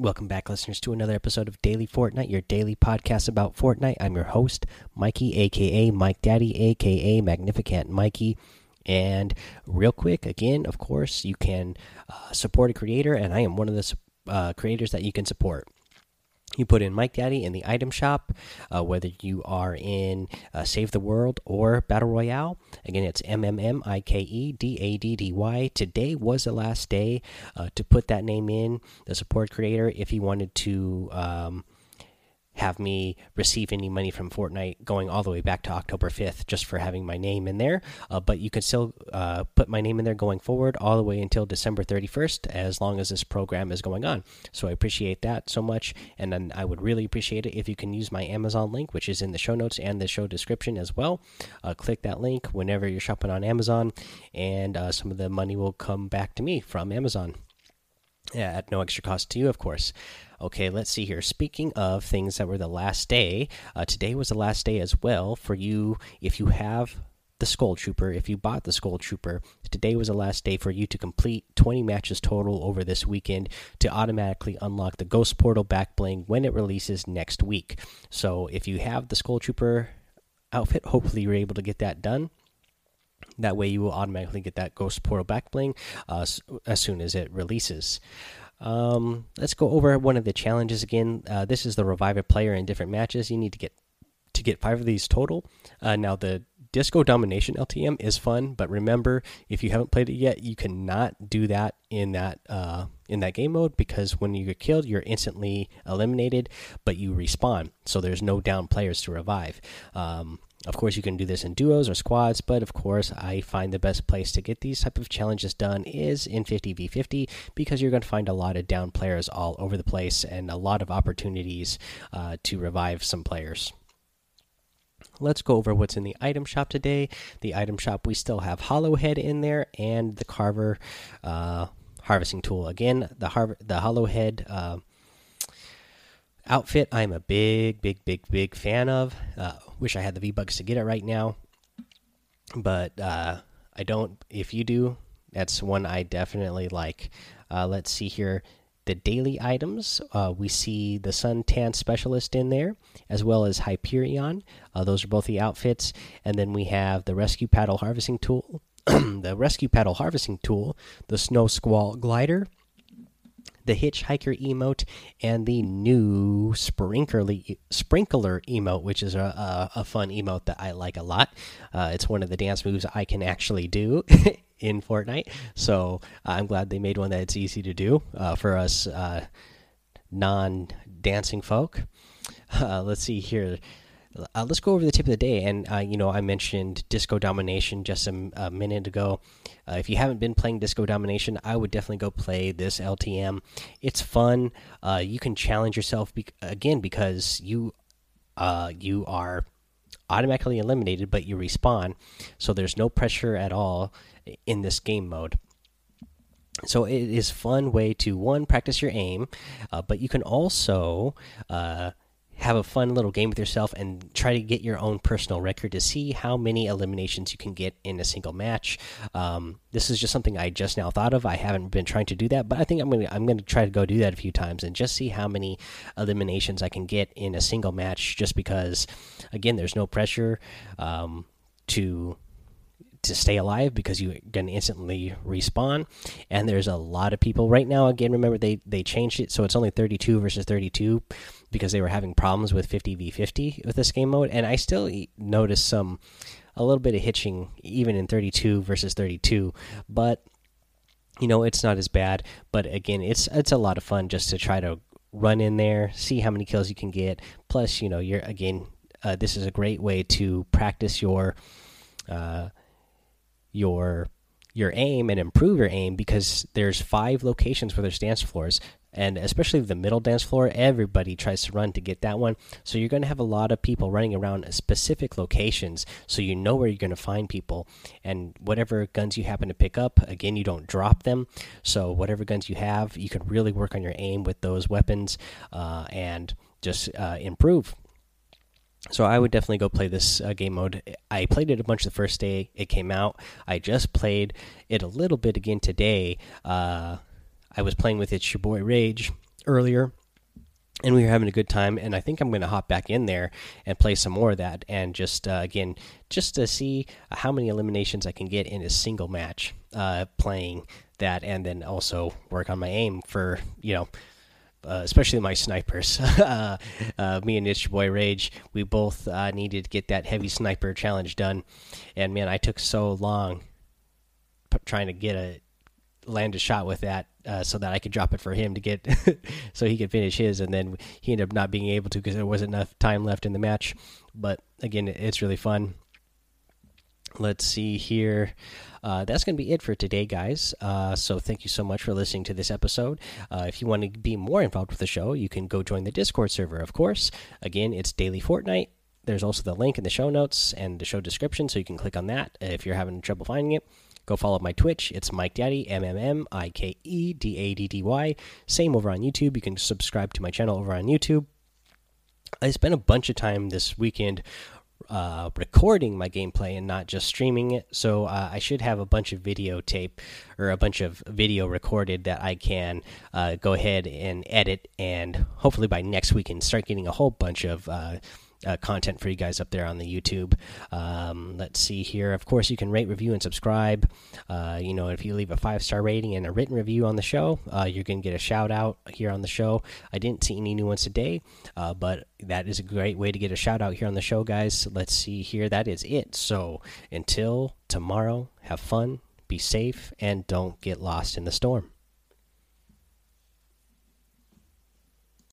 Welcome back, listeners, to another episode of Daily Fortnite, your daily podcast about Fortnite. I'm your host, Mikey, aka Mike Daddy, aka Magnificent Mikey. And real quick, again, of course, you can uh, support a creator, and I am one of the uh, creators that you can support. You put in Mike Daddy in the item shop, uh, whether you are in uh, Save the World or Battle Royale. Again, it's M M M I K E D A D D Y. Today was the last day uh, to put that name in, the support creator, if you wanted to. Um, have me receive any money from Fortnite going all the way back to October 5th just for having my name in there. Uh, but you can still uh, put my name in there going forward all the way until December 31st as long as this program is going on. So I appreciate that so much. And then I would really appreciate it if you can use my Amazon link, which is in the show notes and the show description as well. Uh, click that link whenever you're shopping on Amazon, and uh, some of the money will come back to me from Amazon. Yeah, at no extra cost to you, of course. Okay, let's see here. Speaking of things that were the last day, uh, today was the last day as well for you. If you have the Skull Trooper, if you bought the Skull Trooper, today was the last day for you to complete 20 matches total over this weekend to automatically unlock the Ghost Portal back bling when it releases next week. So if you have the Skull Trooper outfit, hopefully you're able to get that done. That way, you will automatically get that Ghost Portal back bling uh, as soon as it releases. Um, let's go over one of the challenges again. Uh, this is the revive a player in different matches. You need to get to get five of these total. Uh, now the Disco Domination LTM is fun, but remember if you haven't played it yet, you cannot do that in that uh, in that game mode because when you get killed, you're instantly eliminated, but you respawn, so there's no down players to revive. Um, of course, you can do this in duos or squads, but of course, I find the best place to get these type of challenges done is in 50v50 because you're going to find a lot of down players all over the place and a lot of opportunities uh, to revive some players. Let's go over what's in the item shop today. The item shop, we still have Hollow Head in there and the Carver uh, harvesting tool. Again, the Har the Hollow Head. Uh, outfit I'm a big, big, big, big fan of. Uh, wish I had the V Bucks to get it right now, but uh, I don't. If you do, that's one I definitely like. Uh, let's see here. The daily items, uh, we see the Suntan Specialist in there, as well as Hyperion. Uh, those are both the outfits. And then we have the Rescue Paddle Harvesting Tool, the Rescue Paddle Harvesting Tool, the Snow Squall Glider, the hitchhiker emote and the new sprinkler sprinkler emote which is a, a, a, fun emote that i like a lot. Uh, it's one of the dance moves i can actually do in fortnite. So i'm glad they made one that's easy to do uh, for us uh, non dancing folk. Uh, let's see here uh, let's go over the tip of the day. And, uh, you know, I mentioned Disco Domination just a, a minute ago. Uh, if you haven't been playing Disco Domination, I would definitely go play this LTM. It's fun. Uh, you can challenge yourself be again because you uh, you are automatically eliminated, but you respawn. So there's no pressure at all in this game mode so it is fun way to one practice your aim uh, but you can also have a fun little game with yourself and try to get your own personal record to see how many eliminations you can get in a single match. Um, this is just something I just now thought of. I haven't been trying to do that, but I think I'm gonna I'm gonna try to go do that a few times and just see how many eliminations I can get in a single match. Just because, again, there's no pressure um, to to stay alive because you're going to instantly respawn. And there's a lot of people right now again remember they they changed it so it's only 32 versus 32 because they were having problems with 50v50 with this game mode. And i still notice some a little bit of hitching even in 32 versus 32 but you know it's not as bad. But again it's it's a lot of fun just to try to run in there see how many kills you can get. Plus you know you're again uh, this is a great way to practice your uh, your your aim and improve your aim because there's five locations where there's dance floors. And especially the middle dance floor everybody tries to run to get that one. So you're going to have a lot of people running around specific locations so you know where you're going to find people. And whatever guns you happen to pick up again you don't drop them. So whatever guns you have you can really work on your aim with those weapons uh, and just uh, improve so I would definitely go play this uh, game mode. I played it a bunch the first day it came out. I just played it a little bit again today. Uh, I was playing with it's your boy Rage, earlier and we were having a good time and i think i'm going to hop back in there and play some more of that and just uh, again just to see how many eliminations i can get in a single match uh, playing that and then also work on my aim for you know uh, especially my snipers. uh, uh, me and Itch Boy Rage, we both uh, needed to get that heavy sniper challenge done, and man, I took so long trying to get a land a shot with that uh, so that I could drop it for him to get so he could finish his, and then he ended up not being able to because there wasn't enough time left in the match. But again, it's really fun. Let's see here. Uh, that's going to be it for today, guys. Uh, so, thank you so much for listening to this episode. Uh, if you want to be more involved with the show, you can go join the Discord server, of course. Again, it's Daily Fortnite. There's also the link in the show notes and the show description, so you can click on that if you're having trouble finding it. Go follow my Twitch. It's Mike Daddy, M M M I K E D A D D Y. Same over on YouTube. You can subscribe to my channel over on YouTube. I spent a bunch of time this weekend uh, recording my gameplay and not just streaming it. So uh, I should have a bunch of videotape or a bunch of video recorded that I can uh, go ahead and edit, and hopefully by next week and start getting a whole bunch of uh, content for you guys up there on the YouTube. Um, let's see here. Of course, you can rate, review, and subscribe. Uh, you know, if you leave a five star rating and a written review on the show, uh, you're going to get a shout out here on the show. I didn't see any new ones today, uh, but that is a great way to get a shout out here on the show, guys. Let's see here. That is it. So until tomorrow, have fun, be safe, and don't get lost in the storm.